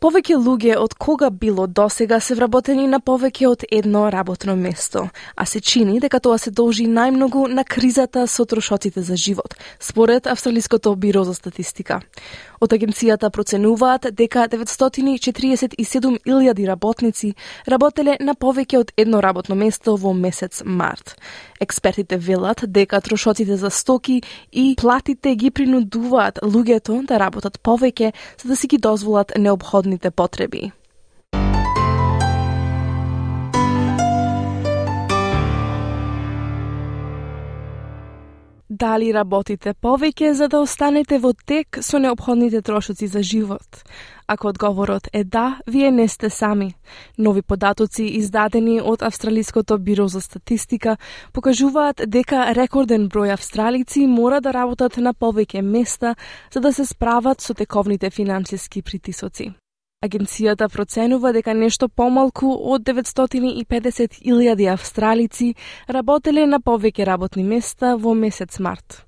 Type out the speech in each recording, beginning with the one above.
Повеќе луѓе од кога било досега се вработени на повеќе од едно работно место, а се чини дека тоа се должи најмногу на кризата со трошоците за живот, според Австралиското биро за статистика. Од агенцијата проценуваат дека 947.000 работници работеле на повеќе од едно работно место во месец март. Експертите велат дека трошоците за стоки и платите ги принудуваат луѓето да работат повеќе за да си ги дозволат необходните потреби. Дали работите повеќе за да останете во тек со необходните трошоци за живот? Ако одговорот е да, вие не сте сами. Нови податоци издадени од Австралиското биро за статистика покажуваат дека рекорден број австралици мора да работат на повеќе места за да се справат со тековните финансиски притисоци. Агенцијата проценува дека нешто помалку од 950.000 австралици работеле на повеќе работни места во месец март.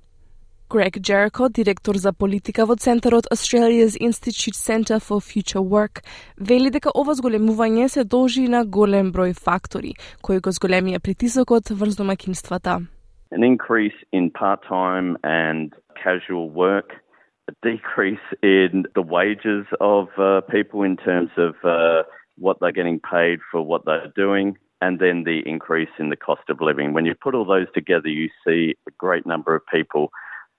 Грег Джерико, директор за политика во Центарот Australia's Institute Center for Future Work, вели дека ова зголемување се должи на голем број фактори, кои го зголемија притисокот врз домакинствата. An increase in part-time and casual work decrease in the wages of uh, people in terms of uh, what they're getting paid for what they're doing, and then the increase in the cost of living. When you put all those together, you see a great number of people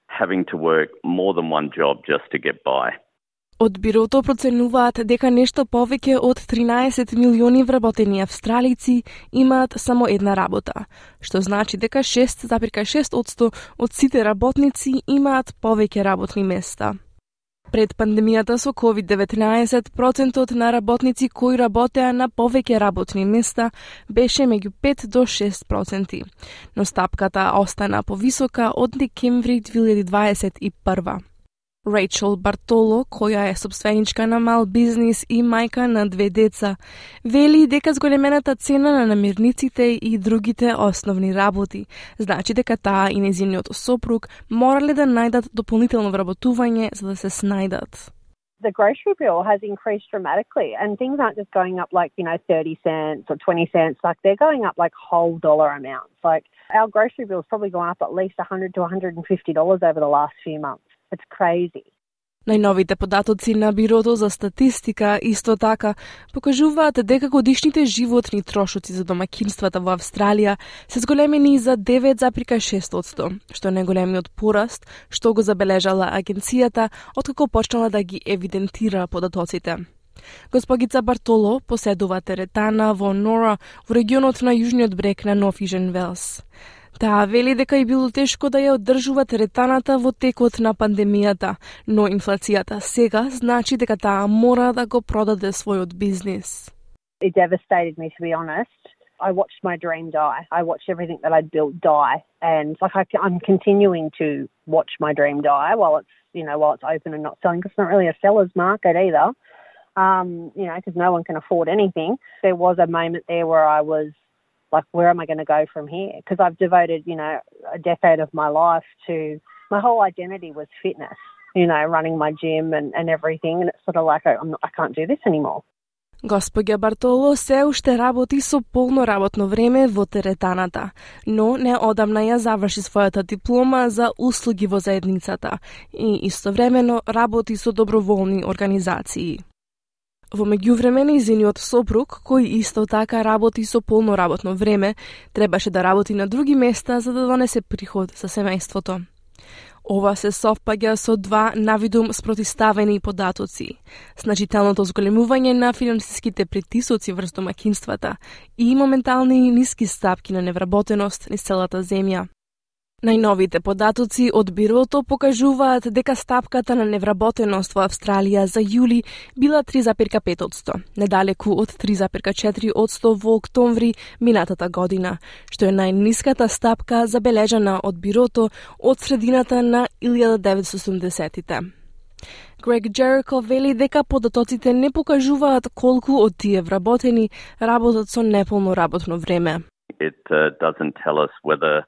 having to work more than one job just to get by. Од бирото проценуваат дека нешто повеќе од 13 милиони вработени австралици имаат само една работа, што значи дека 6,6% од сите работници имаат повеќе работни места. Пред пандемијата со COVID-19, процентот на работници кои работеа на повеќе работни места беше меѓу 5 до 6 проценти, но стапката остана повисока од декември 2021. Рейчел Бартоло, која е собственичка на мал бизнис и мајка на две деца, вели дека зголемената цена на намирниците и другите основни работи значи дека таа и незиниот сопруг морале да најдат дополнително вработување за да се снајдат. the grocery bill has increased dramatically and things aren't just going up like, you know, 30 cents or 20 cents, like they're going up like whole dollar amounts. Like our grocery bill's probably gone up at least 100 to 150 dollars over the last few months. It's crazy. Најновите податоци на Бирото за статистика исто така покажуваат дека годишните животни трошоци за домакинствата во Австралија се зголемени за 9,6%, што е најголемиот пораст што го забележала агенцијата откако почнала да ги евидентира податоците. Госпогица Бартоло поседува теретана во Нора, во регионот на јужниот брег на Нофижен Велс. Таа вели дека и било тешко да ја одржува ретаната во текот на пандемијата, но инфлацијата сега значи дека таа мора да го продаде својот бизнис. It devastated me, to be honest. I watched my dream die. I watched everything that I'd built die, and like I, I'm continuing to watch my dream die while it's you know while it's open and not selling 'cause it's not really a seller's market either. Um, you know, because no one can afford anything. There was a moment there where I was like, where am I going to go from here? Because I've devoted, you know, a decade of my life to my whole identity was fitness, you know, running my gym and, and everything. And it's sort of like, I'm not, I can't do this anymore. Господја Бартоло се уште работи со полно работно време во теретаната, но неодамна ја заврши својата диплома за услуги во заедницата и истовремено работи со доброволни организации. Во меѓувреме, нејзиниот сопруг, кој исто така работи со полно работно време, требаше да работи на други места за да донесе приход за семејството. Ова се совпаѓа со два навидум спротиставени податоци. Значителното зголемување на финансиските притисоци врз домакинствата и моментални ниски стапки на невработеност низ целата земја. Најновите податоци од бирото покажуваат дека стапката на невработеност во Австралија за јули била 3,5%, недалеку од 3,4% во октомври минатата година, што е најниската стапка забележана од бирото од средината на 1980-тите. Грег Джерико вели дека податоците не покажуваат колку од тие вработени работат со неполно работно време. It uh, doesn't tell us whether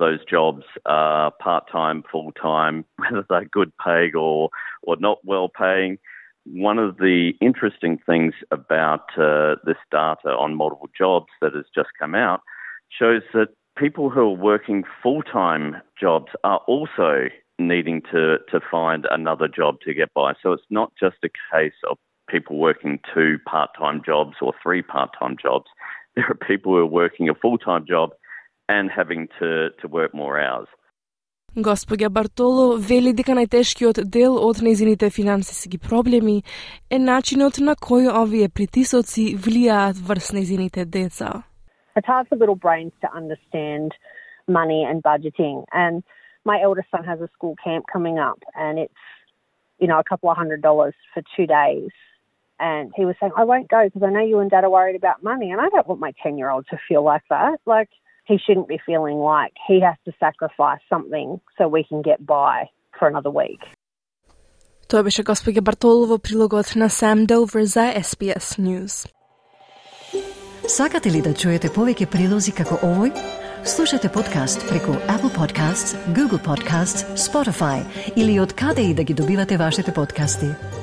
those jobs are part time, full time, whether they're good paying or, or not well paying. One of the interesting things about uh, this data on multiple jobs that has just come out shows that people who are working full time jobs are also needing to, to find another job to get by. So it's not just a case of people working two part time jobs or three part time jobs. There are people who are working a full time job and having to, to work more hours. Господја Бартоло вели дека најтешкиот дел од незините финансиски проблеми е начинот на кој овие притисоци влијаат врз незините деца. It's hard for little brains to understand money and budgeting. And my eldest son has a school camp coming up, and it's, you know, a couple of hundred dollars for two days. And he was saying, I won't go because I know you and dad are worried about money. And I don't want my 10 year old to feel like that. Like, he shouldn't be feeling like he has to sacrifice something so we can get by for another week. Тоа беше господја Бартолово прилогот на Sam Dover за SBS News. Сакате ли да чуете повеќе прилози како овој? Слушате подкаст преку Apple Podcasts, Google Podcasts, Spotify или од каде и да ги добивате вашите подкасти.